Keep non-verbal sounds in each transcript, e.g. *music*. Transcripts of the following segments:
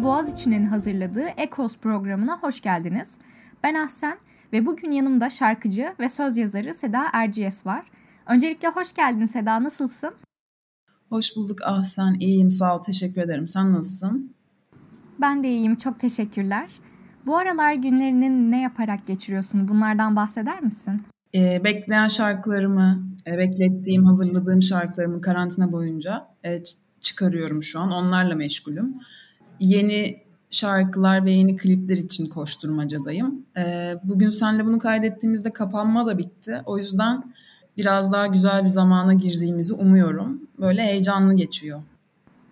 Radyo Boğaziçi'nin hazırladığı Ekos programına hoş geldiniz. Ben Ahsen ve bugün yanımda şarkıcı ve söz yazarı Seda Erciyes var. Öncelikle hoş geldin Seda, nasılsın? Hoş bulduk Ahsen, iyiyim sağ ol, teşekkür ederim. Sen nasılsın? Ben de iyiyim, çok teşekkürler. Bu aralar günlerini ne yaparak geçiriyorsun? Bunlardan bahseder misin? E, bekleyen şarkılarımı, e, beklettiğim, hazırladığım şarkılarımı karantina boyunca e, çıkarıyorum şu an. Onlarla meşgulüm. Yeni şarkılar ve yeni klipler için koşturmacadayım. E, bugün seninle bunu kaydettiğimizde kapanma da bitti. O yüzden biraz daha güzel bir zamana girdiğimizi umuyorum. Böyle heyecanlı geçiyor.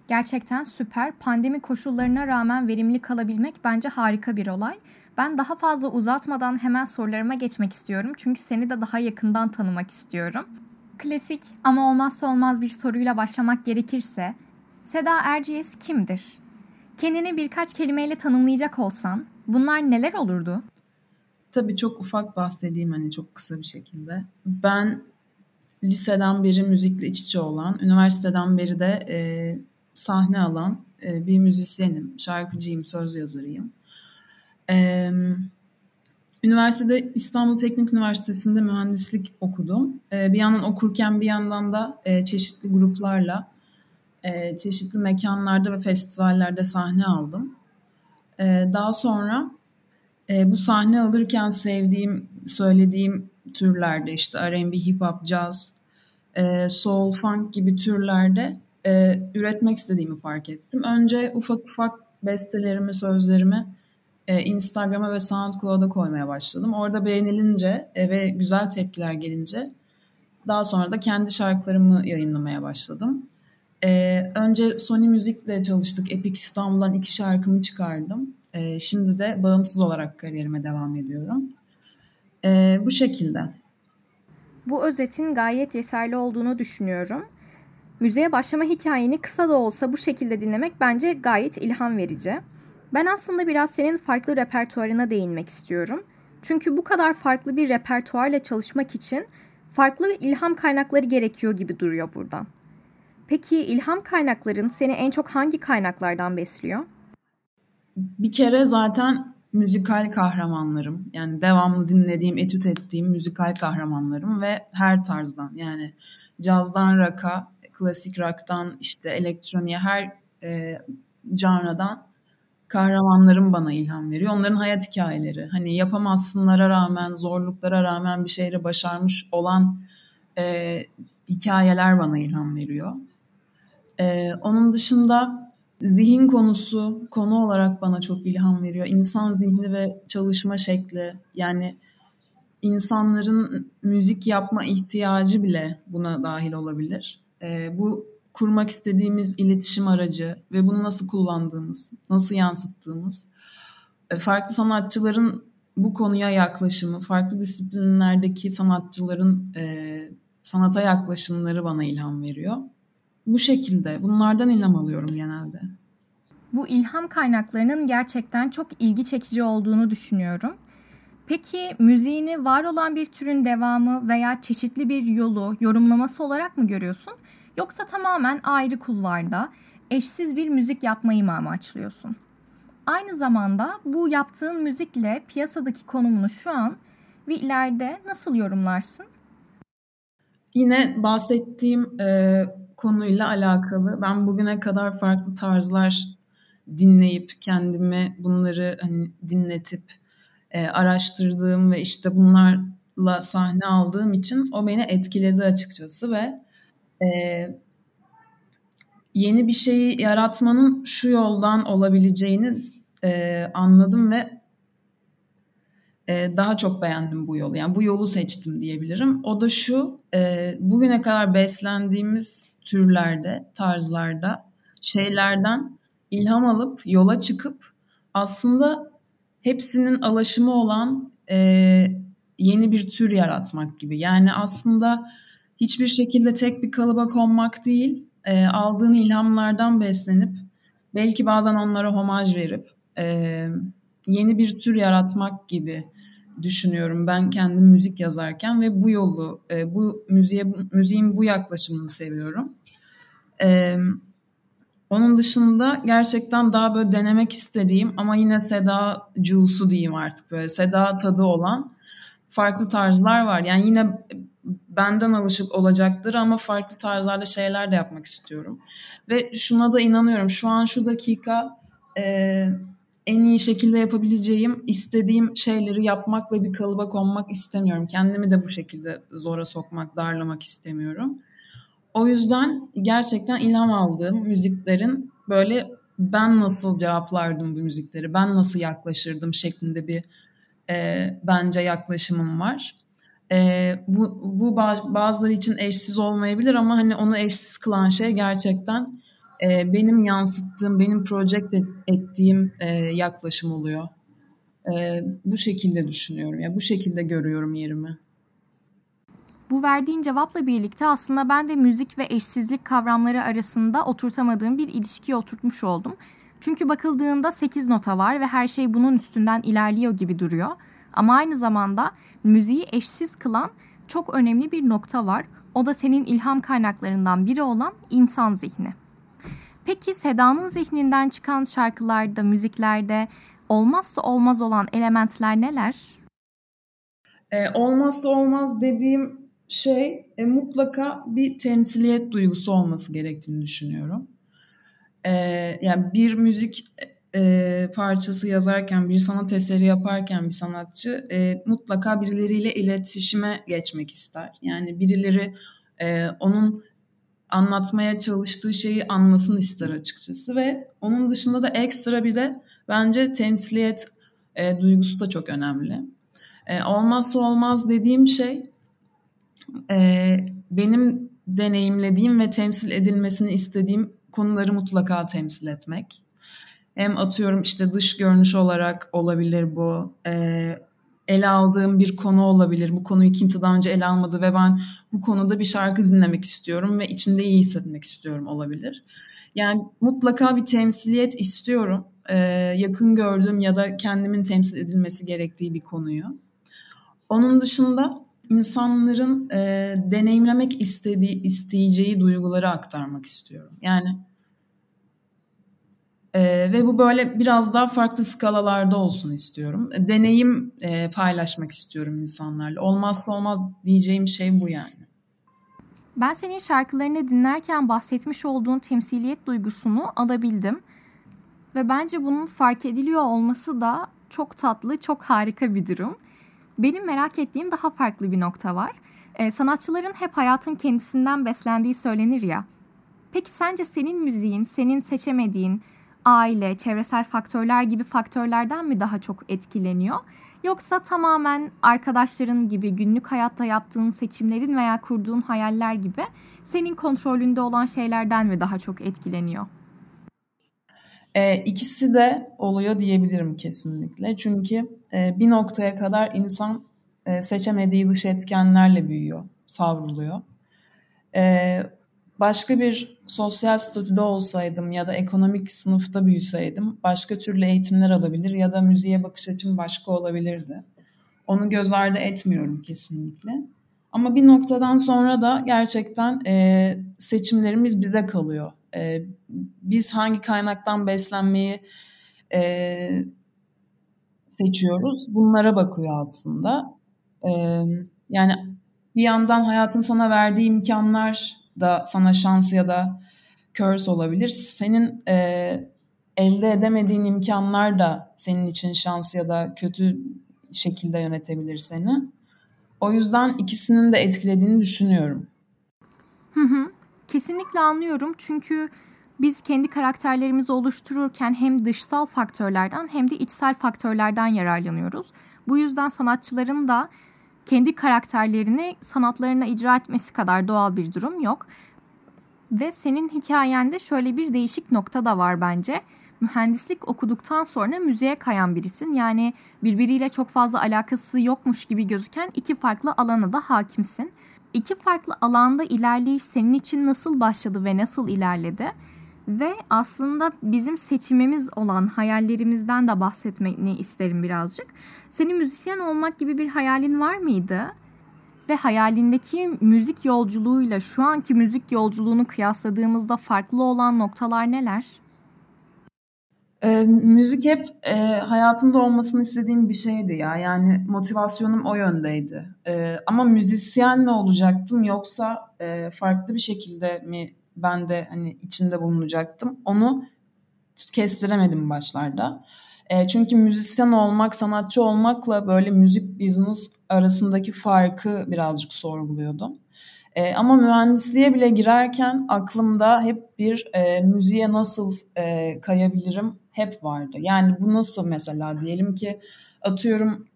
Gerçekten süper. Pandemi koşullarına rağmen verimli kalabilmek bence harika bir olay. Ben daha fazla uzatmadan hemen sorularıma geçmek istiyorum. Çünkü seni de daha yakından tanımak istiyorum. Klasik ama olmazsa olmaz bir soruyla başlamak gerekirse Seda Erciyes kimdir? Kendini birkaç kelimeyle tanımlayacak olsan bunlar neler olurdu? Tabii çok ufak bahsedeyim hani çok kısa bir şekilde. Ben liseden beri müzikle iç içe olan, üniversiteden beri de e, sahne alan e, bir müzisyenim, şarkıcıyım, söz yazarıyım. E, üniversitede İstanbul Teknik Üniversitesi'nde mühendislik okudum. E, bir yandan okurken bir yandan da e, çeşitli gruplarla, e, çeşitli mekanlarda ve festivallerde sahne aldım. E, daha sonra e, bu sahne alırken sevdiğim, söylediğim türlerde işte R&B, hip hop, jazz, e, soul, funk gibi türlerde e, üretmek istediğimi fark ettim. Önce ufak ufak bestelerimi, sözlerimi e, Instagram'a ve SoundCloud'a koymaya başladım. Orada beğenilince e, ve güzel tepkiler gelince daha sonra da kendi şarkılarımı yayınlamaya başladım. E, önce Sony Müzik'le çalıştık. Epic İstanbul'dan iki şarkımı çıkardım. E, şimdi de bağımsız olarak kariyerime devam ediyorum. E, bu şekilde. Bu özetin gayet yeterli olduğunu düşünüyorum. Müziğe başlama hikayeni kısa da olsa bu şekilde dinlemek bence gayet ilham verici. Ben aslında biraz senin farklı repertuarına değinmek istiyorum. Çünkü bu kadar farklı bir repertuarla çalışmak için farklı ilham kaynakları gerekiyor gibi duruyor buradan. Peki ilham kaynakların seni en çok hangi kaynaklardan besliyor? Bir kere zaten müzikal kahramanlarım. Yani devamlı dinlediğim, etüt ettiğim müzikal kahramanlarım ve her tarzdan yani cazdan rock'a, klasik rock'tan işte elektroniğe her e, canradan kahramanlarım bana ilham veriyor. Onların hayat hikayeleri. Hani yapamazsınlara rağmen, zorluklara rağmen bir şeyleri başarmış olan e, hikayeler bana ilham veriyor. E, onun dışında zihin konusu konu olarak bana çok ilham veriyor. İnsan zihni ve çalışma şekli. Yani insanların müzik yapma ihtiyacı bile buna dahil olabilir. E, bu kurmak istediğimiz iletişim aracı ve bunu nasıl kullandığımız, nasıl yansıttığımız, e, farklı sanatçıların bu konuya yaklaşımı, farklı disiplinlerdeki sanatçıların e, sanata yaklaşımları bana ilham veriyor. Bu şekilde, bunlardan ilham alıyorum genelde. Bu ilham kaynaklarının gerçekten çok ilgi çekici olduğunu düşünüyorum. Peki müziğini var olan bir türün devamı veya çeşitli bir yolu, yorumlaması olarak mı görüyorsun? Yoksa tamamen ayrı kulvarda eşsiz bir müzik yapmayı mı amaçlıyorsun? Aynı zamanda bu yaptığın müzikle piyasadaki konumunu şu an ve ileride nasıl yorumlarsın? Yine bahsettiğim e, konuyla alakalı ben bugüne kadar farklı tarzlar dinleyip kendime bunları hani dinletip e, araştırdığım ve işte bunlarla sahne aldığım için o beni etkiledi açıkçası ve e, yeni bir şeyi yaratmanın şu yoldan olabileceğini e, anladım ve e, daha çok beğendim bu yolu. Yani bu yolu seçtim diyebilirim. O da şu, e, bugüne kadar beslendiğimiz türlerde, tarzlarda, şeylerden ilham alıp yola çıkıp aslında hepsinin alaşımı olan e, yeni bir tür yaratmak gibi. Yani aslında hiçbir şekilde tek bir kalıba konmak değil, e, aldığın ilhamlardan beslenip belki bazen onlara homaj verip e, yeni bir tür yaratmak gibi düşünüyorum ben kendim müzik yazarken ve bu yolu, e, bu müziğe müziğin bu yaklaşımını seviyorum. E, Onun dışında gerçekten daha böyle denemek istediğim ama yine Seda cusu diyeyim artık böyle Seda tadı olan farklı tarzlar var. Yani yine benden alışık olacaktır ama farklı tarzlarda şeyler de yapmak istiyorum. Ve şuna da inanıyorum. Şu an şu dakika e, en iyi şekilde yapabileceğim, istediğim şeyleri yapmak ve bir kalıba konmak istemiyorum. Kendimi de bu şekilde zora sokmak, darlamak istemiyorum. O yüzden gerçekten ilham aldığım müziklerin böyle ben nasıl cevaplardım bu müzikleri, ben nasıl yaklaşırdım şeklinde bir e, bence yaklaşımım var. E, bu, bu bazıları için eşsiz olmayabilir ama hani onu eşsiz kılan şey gerçekten e, benim yansıttığım, benim project ettiğim e, yaklaşım oluyor. E, bu şekilde düşünüyorum ya, yani bu şekilde görüyorum yerimi. Bu verdiğin cevapla birlikte aslında ben de müzik ve eşsizlik kavramları arasında oturtamadığım bir ilişkiye oturtmuş oldum. Çünkü bakıldığında 8 nota var ve her şey bunun üstünden ilerliyor gibi duruyor. Ama aynı zamanda müziği eşsiz kılan çok önemli bir nokta var. O da senin ilham kaynaklarından biri olan insan zihni. Peki Seda'nın zihninden çıkan şarkılarda, müziklerde olmazsa olmaz olan elementler neler? Ee, olmazsa olmaz dediğim şey e, mutlaka bir temsiliyet duygusu olması gerektiğini düşünüyorum. Ee, yani bir müzik e, parçası yazarken, bir sanat eseri yaparken bir sanatçı e, mutlaka birileriyle iletişime geçmek ister. Yani birileri e, onun anlatmaya çalıştığı şeyi anlasın ister açıkçası ve onun dışında da ekstra bir de bence temsiliyet e, duygusu da çok önemli. E, olmazsa olmaz dediğim şey e, benim deneyimlediğim ve temsil edilmesini istediğim konuları mutlaka temsil etmek. Hem atıyorum işte dış görünüş olarak olabilir bu. E, ele aldığım bir konu olabilir. Bu konuyu kimse daha önce ele almadı ve ben bu konuda bir şarkı dinlemek istiyorum ve içinde iyi hissetmek istiyorum olabilir. Yani mutlaka bir temsiliyet istiyorum. Ee, yakın gördüğüm ya da kendimin temsil edilmesi gerektiği bir konuyu. Onun dışında insanların e, deneyimlemek istediği, isteyeceği duyguları aktarmak istiyorum. Yani e, ve bu böyle biraz daha farklı skalalarda olsun istiyorum. Deneyim e, paylaşmak istiyorum insanlarla. Olmazsa olmaz diyeceğim şey bu yani. Ben senin şarkılarını dinlerken bahsetmiş olduğun temsiliyet duygusunu alabildim. Ve bence bunun fark ediliyor olması da çok tatlı, çok harika bir durum. Benim merak ettiğim daha farklı bir nokta var. Ee, sanatçıların hep hayatın kendisinden beslendiği söylenir ya. Peki sence senin müziğin, senin seçemediğin, aile, çevresel faktörler gibi faktörlerden mi daha çok etkileniyor? Yoksa tamamen arkadaşların gibi günlük hayatta yaptığın seçimlerin veya kurduğun hayaller gibi senin kontrolünde olan şeylerden mi daha çok etkileniyor? E, ikisi de oluyor diyebilirim kesinlikle. Çünkü e, bir noktaya kadar insan e, seçemediği dış etkenlerle büyüyor, savruluyor. E, başka bir sosyal statüde olsaydım ya da ekonomik sınıfta büyüseydim başka türlü eğitimler alabilir ya da müziğe bakış açım başka olabilirdi. Onu göz ardı etmiyorum kesinlikle. Ama bir noktadan sonra da gerçekten e, seçimlerimiz bize kalıyor. E, biz hangi kaynaktan beslenmeyi e, seçiyoruz bunlara bakıyor aslında. E, yani bir yandan hayatın sana verdiği imkanlar da sana şans ya da curse olabilir. Senin e, elde edemediğin imkanlar da senin için şans ya da kötü şekilde yönetebilir seni. O yüzden ikisinin de etkilediğini düşünüyorum. Hı hı. Kesinlikle anlıyorum çünkü biz kendi karakterlerimizi oluştururken hem dışsal faktörlerden hem de içsel faktörlerden yararlanıyoruz. Bu yüzden sanatçıların da kendi karakterlerini sanatlarına icra etmesi kadar doğal bir durum yok. Ve senin hikayende şöyle bir değişik nokta da var bence. Mühendislik okuduktan sonra müziğe kayan birisin. Yani birbiriyle çok fazla alakası yokmuş gibi gözüken iki farklı alana da hakimsin. İki farklı alanda ilerleyiş senin için nasıl başladı ve nasıl ilerledi? Ve aslında bizim seçimimiz olan hayallerimizden de bahsetmeni isterim birazcık. Senin müzisyen olmak gibi bir hayalin var mıydı? ve hayalindeki müzik yolculuğuyla şu anki müzik yolculuğunu kıyasladığımızda farklı olan noktalar neler? E, müzik hep e, hayatımda olmasını istediğim bir şeydi ya. Yani motivasyonum o yöndeydi. E, ama müzisyen mi olacaktım yoksa e, farklı bir şekilde mi ben de hani içinde bulunacaktım? Onu kestiremedim başlarda. E, çünkü müzisyen olmak, sanatçı olmakla böyle müzik business arasındaki farkı birazcık sorguluyordum. E, ama mühendisliğe bile girerken aklımda hep bir e, müziğe nasıl e, kayabilirim hep vardı. Yani bu nasıl mesela diyelim ki atıyorum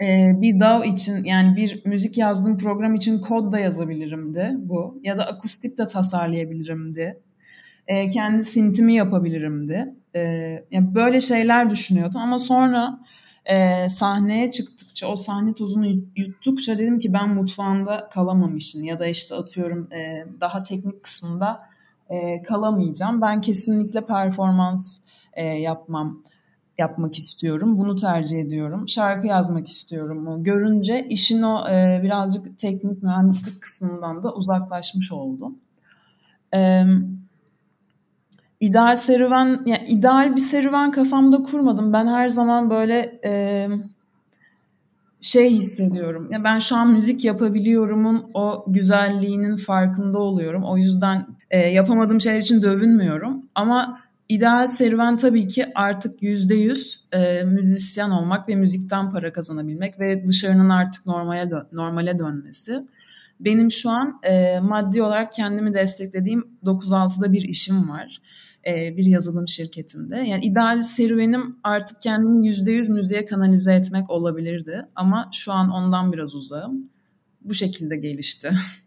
e, bir DAW için yani bir müzik yazdığım program için kod da yazabilirim de bu. Ya da akustik de tasarlayabilirim de. E, kendi sintimi yapabilirim de. E, yani böyle şeyler düşünüyordum ama sonra e, sahneye çıktıkça o sahne tozunu yuttukça dedim ki ben mutfağında kalamamışım ya da işte atıyorum e, daha teknik kısmında e, kalamayacağım. Ben kesinlikle performans e, yapmam yapmak istiyorum. Bunu tercih ediyorum. Şarkı yazmak istiyorum. Görünce işin o e, birazcık teknik mühendislik kısmından da uzaklaşmış oldum. E, ideal serüven, yani ideal bir serüven kafamda kurmadım. Ben her zaman böyle e, şey hissediyorum. Ya ben şu an müzik yapabiliyorumun o güzelliğinin farkında oluyorum. O yüzden e, yapamadığım şeyler için dövünmüyorum. Ama ideal serüven tabii ki artık yüzde yüz e, müzisyen olmak ve müzikten para kazanabilmek ve dışarının artık normale dön normale dönmesi. Benim şu an e, maddi olarak kendimi desteklediğim 9-6'da bir işim var. E, bir yazılım şirketinde. Yani ideal serüvenim artık kendimi yüzde yüz müziğe kanalize etmek olabilirdi. Ama şu an ondan biraz uzağım. Bu şekilde gelişti. *laughs*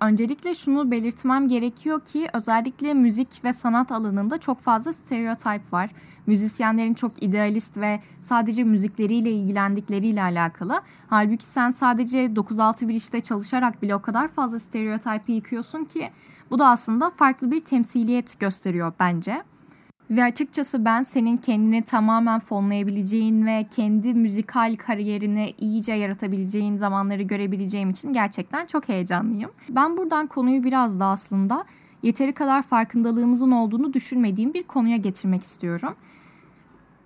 Öncelikle şunu belirtmem gerekiyor ki özellikle müzik ve sanat alanında çok fazla stereotip var. Müzisyenlerin çok idealist ve sadece müzikleriyle ilgilendikleriyle alakalı. Halbuki sen sadece 9-6 bir işte çalışarak bile o kadar fazla stereotipi yıkıyorsun ki bu da aslında farklı bir temsiliyet gösteriyor bence. Ve açıkçası ben senin kendini tamamen fonlayabileceğin ve kendi müzikal kariyerini iyice yaratabileceğin zamanları görebileceğim için gerçekten çok heyecanlıyım. Ben buradan konuyu biraz da aslında yeteri kadar farkındalığımızın olduğunu düşünmediğim bir konuya getirmek istiyorum.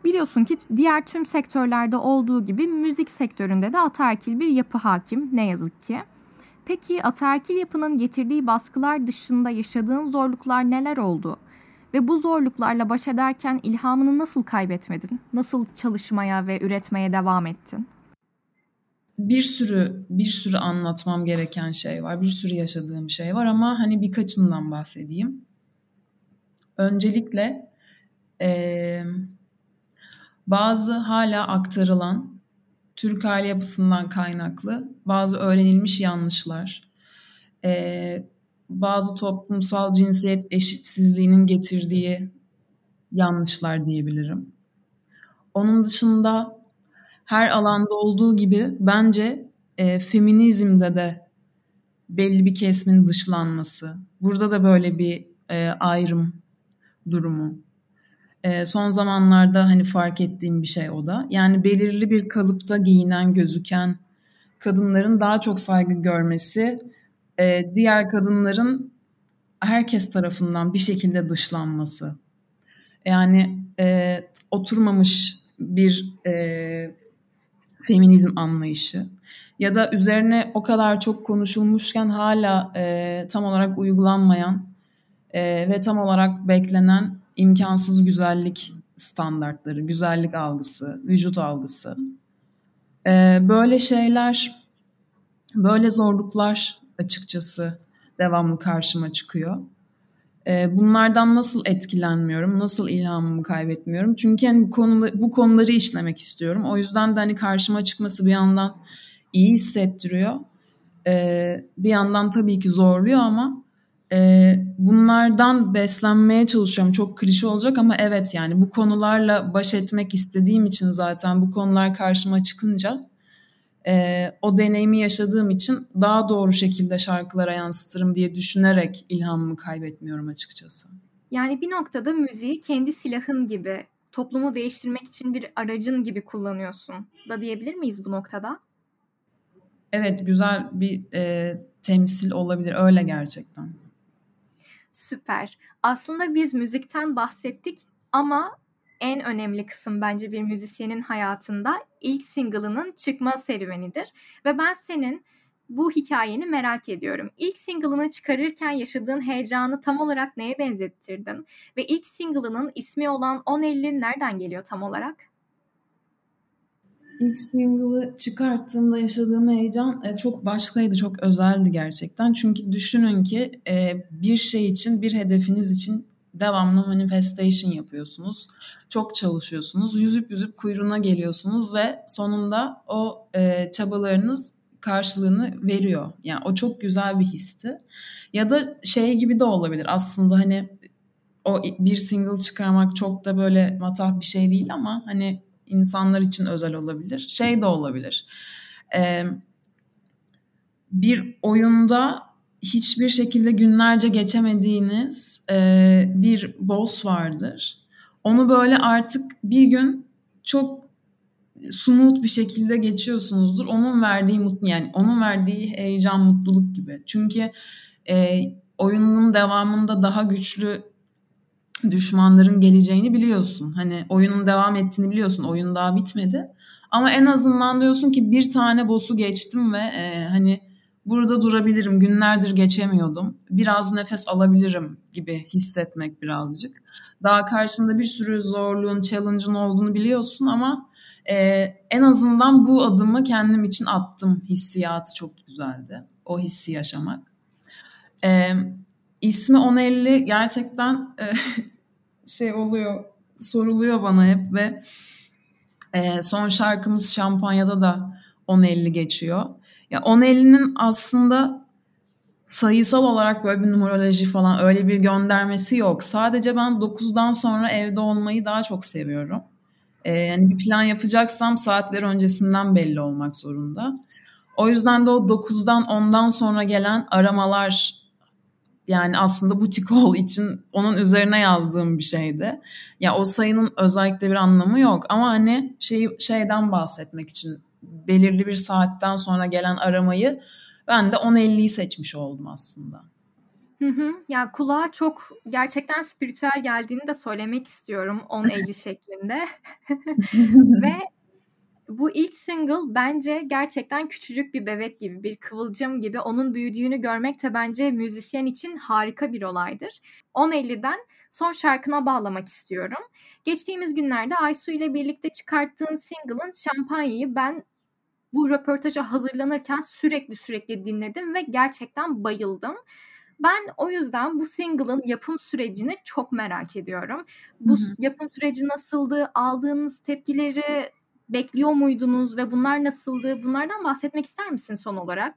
Biliyorsun ki diğer tüm sektörlerde olduğu gibi müzik sektöründe de ataerkil bir yapı hakim ne yazık ki. Peki ataerkil yapının getirdiği baskılar dışında yaşadığın zorluklar neler oldu? Ve bu zorluklarla baş ederken ilhamını nasıl kaybetmedin? Nasıl çalışmaya ve üretmeye devam ettin? Bir sürü bir sürü anlatmam gereken şey var. Bir sürü yaşadığım şey var ama hani birkaçından bahsedeyim. Öncelikle e, bazı hala aktarılan Türk aile yapısından kaynaklı bazı öğrenilmiş yanlışlar, e, bazı toplumsal cinsiyet eşitsizliğinin getirdiği yanlışlar diyebilirim. Onun dışında her alanda olduğu gibi bence e, feminizmde de belli bir kesimin dışlanması. Burada da böyle bir e, ayrım durumu. E, son zamanlarda hani fark ettiğim bir şey o da. Yani belirli bir kalıpta giyinen, gözüken kadınların daha çok saygı görmesi e, diğer kadınların herkes tarafından bir şekilde dışlanması. Yani e, oturmamış bir e, feminizm anlayışı ya da üzerine o kadar çok konuşulmuşken hala e, tam olarak uygulanmayan e, ve tam olarak beklenen imkansız güzellik standartları, güzellik algısı, vücut algısı. E, böyle şeyler, böyle zorluklar açıkçası devamlı karşıma çıkıyor. Ee, bunlardan nasıl etkilenmiyorum, nasıl ilhamımı kaybetmiyorum? Çünkü hani bu, konu, bu konuları işlemek istiyorum. O yüzden de hani karşıma çıkması bir yandan iyi hissettiriyor. Ee, bir yandan tabii ki zorluyor ama e, bunlardan beslenmeye çalışıyorum. Çok klişe olacak ama evet yani bu konularla baş etmek istediğim için zaten bu konular karşıma çıkınca e, o deneyimi yaşadığım için daha doğru şekilde şarkılara yansıtırım diye düşünerek ilhamımı kaybetmiyorum açıkçası. Yani bir noktada müziği kendi silahın gibi, toplumu değiştirmek için bir aracın gibi kullanıyorsun da diyebilir miyiz bu noktada? evet güzel bir e, temsil olabilir. Öyle gerçekten. Süper. Aslında biz müzikten bahsettik ama en önemli kısım bence bir müzisyenin hayatında ilk single'ının çıkma serüvenidir. Ve ben senin bu hikayeni merak ediyorum. İlk single'ını çıkarırken yaşadığın heyecanı tam olarak neye benzettirdin? Ve ilk single'ının ismi olan 1050 nereden geliyor tam olarak? İlk single'ı çıkarttığımda yaşadığım heyecan e, çok başkaydı, çok özeldi gerçekten. Çünkü düşünün ki e, bir şey için, bir hedefiniz için devamlı manifestation yapıyorsunuz. Çok çalışıyorsunuz. Yüzüp yüzüp kuyruğuna geliyorsunuz ve sonunda o e, çabalarınız karşılığını veriyor. Yani o çok güzel bir histi. Ya da şey gibi de olabilir. Aslında hani o bir single çıkarmak çok da böyle matah bir şey değil ama hani insanlar için özel olabilir. Şey de olabilir. Ee, bir oyunda hiçbir şekilde günlerce geçemediğiniz e, bir boss vardır. Onu böyle artık bir gün çok smooth bir şekilde geçiyorsunuzdur. Onun verdiği mutlu yani onun verdiği heyecan, mutluluk gibi. Çünkü e, oyunun devamında daha güçlü düşmanların geleceğini biliyorsun. Hani oyunun devam ettiğini biliyorsun. Oyun daha bitmedi. Ama en azından diyorsun ki bir tane boss'u geçtim ve e, hani burada durabilirim. Günlerdir geçemiyordum. Biraz nefes alabilirim gibi hissetmek birazcık. Daha karşında bir sürü zorluğun, challenge'ın olduğunu biliyorsun ama e, en azından bu adımı kendim için attım hissiyatı çok güzeldi. O hissi yaşamak. E, ismi 1050 gerçekten e, *laughs* şey oluyor, soruluyor bana hep ve e, son şarkımız Şampanya'da da 1050 geçiyor. Ya 1050'nin aslında sayısal olarak böyle bir numeroloji falan öyle bir göndermesi yok. Sadece ben 9'dan sonra evde olmayı daha çok seviyorum. Ee, yani bir plan yapacaksam saatler öncesinden belli olmak zorunda. O yüzden de o 9'dan 10'dan sonra gelen aramalar yani aslında butik ol için onun üzerine yazdığım bir şeydi. Ya o sayının özellikle bir anlamı yok ama hani şey şeyden bahsetmek için belirli bir saatten sonra gelen aramayı ben de 10.50'yi seçmiş oldum aslında. Hı hı. Ya kulağa çok gerçekten spiritüel geldiğini de söylemek istiyorum 10.50 *laughs* şeklinde. *laughs* Ve bu ilk single bence gerçekten küçücük bir bebek gibi, bir kıvılcım gibi onun büyüdüğünü görmek de bence müzisyen için harika bir olaydır. 10.50'den son şarkına bağlamak istiyorum. Geçtiğimiz günlerde Aysu ile birlikte çıkarttığın single'ın Şampanya'yı ben bu röportaja hazırlanırken sürekli sürekli dinledim ve gerçekten bayıldım. Ben o yüzden bu single'ın yapım sürecini çok merak ediyorum. Bu hı hı. yapım süreci nasıldı? Aldığınız tepkileri bekliyor muydunuz ve bunlar nasıldı? Bunlardan bahsetmek ister misin son olarak?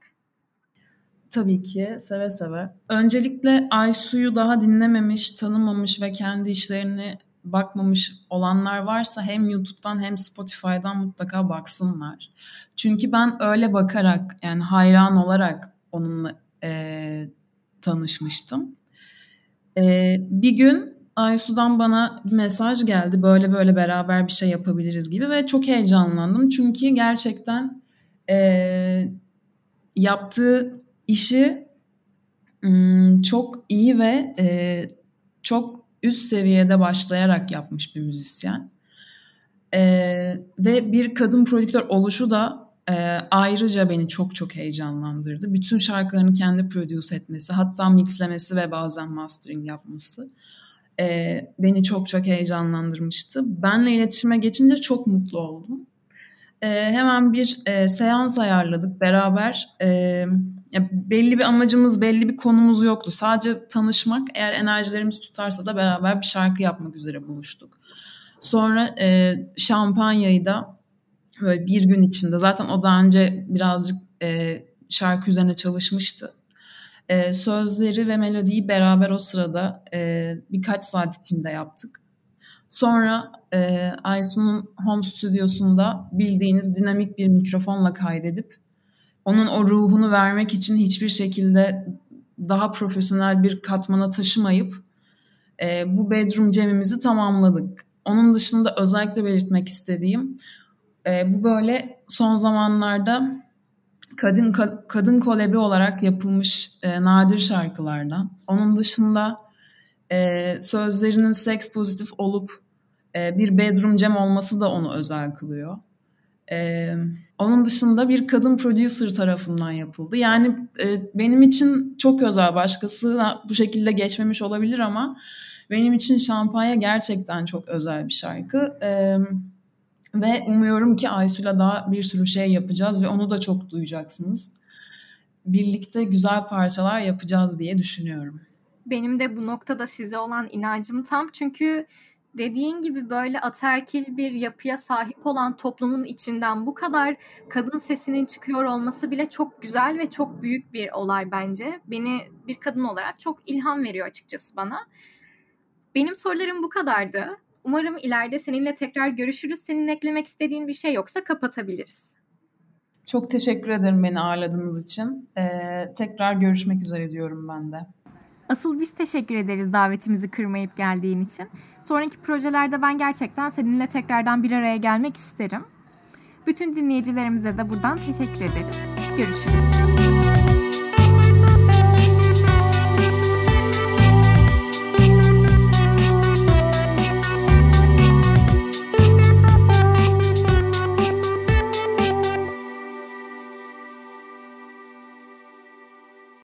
Tabii ki seve seve. Öncelikle Aysu'yu daha dinlememiş, tanımamış ve kendi işlerini bakmamış olanlar varsa hem YouTube'dan hem Spotify'dan mutlaka baksınlar. Çünkü ben öyle bakarak yani hayran olarak onunla e, tanışmıştım. E, bir gün Aysu'dan bana bir mesaj geldi. Böyle böyle beraber bir şey yapabiliriz gibi ve çok heyecanlandım. Çünkü gerçekten e, yaptığı işi çok iyi ve e, çok üst seviyede başlayarak yapmış bir müzisyen. E, ve bir kadın prodüktör oluşu da e, ayrıca beni çok çok heyecanlandırdı. Bütün şarkılarını kendi produce etmesi, hatta mixlemesi ve bazen mastering yapması e, beni çok çok heyecanlandırmıştı. Benle iletişime geçince çok mutlu oldum. E, hemen bir e, seans ayarladık beraber. E, belli bir amacımız, belli bir konumuz yoktu. Sadece tanışmak, eğer enerjilerimiz tutarsa da beraber bir şarkı yapmak üzere buluştuk. Sonra e, şampanyayı da böyle bir gün içinde, zaten o daha önce birazcık e, şarkı üzerine çalışmıştı. E, sözleri ve melodiyi beraber o sırada e, birkaç saat içinde yaptık. Sonra e, Aysun'un home stüdyosunda bildiğiniz dinamik bir mikrofonla kaydedip onun o ruhunu vermek için hiçbir şekilde daha profesyonel bir katmana taşımayıp e, bu bedroom jam'imizi tamamladık. Onun dışında özellikle belirtmek istediğim e, bu böyle son zamanlarda kadın kadın kolebi olarak yapılmış e, nadir şarkılardan. Onun dışında e, sözlerinin seks pozitif olup e, bir bedroom jam olması da onu özel kılıyor. E, onun dışında bir kadın producer tarafından yapıldı. Yani e, benim için çok özel. Başkası bu şekilde geçmemiş olabilir ama benim için Şampanya gerçekten çok özel bir şarkı. E, ve umuyorum ki Aysu'yla daha bir sürü şey yapacağız ve onu da çok duyacaksınız. Birlikte güzel parçalar yapacağız diye düşünüyorum. Benim de bu noktada size olan inancım tam çünkü dediğin gibi böyle aterkil bir yapıya sahip olan toplumun içinden bu kadar kadın sesinin çıkıyor olması bile çok güzel ve çok büyük bir olay bence. Beni bir kadın olarak çok ilham veriyor açıkçası bana. Benim sorularım bu kadardı. Umarım ileride seninle tekrar görüşürüz. Senin eklemek istediğin bir şey yoksa kapatabiliriz. Çok teşekkür ederim beni ağırladığınız için. Ee, tekrar görüşmek üzere diyorum ben de. Asıl biz teşekkür ederiz davetimizi kırmayıp geldiğin için. Sonraki projelerde ben gerçekten seninle tekrardan bir araya gelmek isterim. Bütün dinleyicilerimize de buradan teşekkür ederiz. Görüşürüz.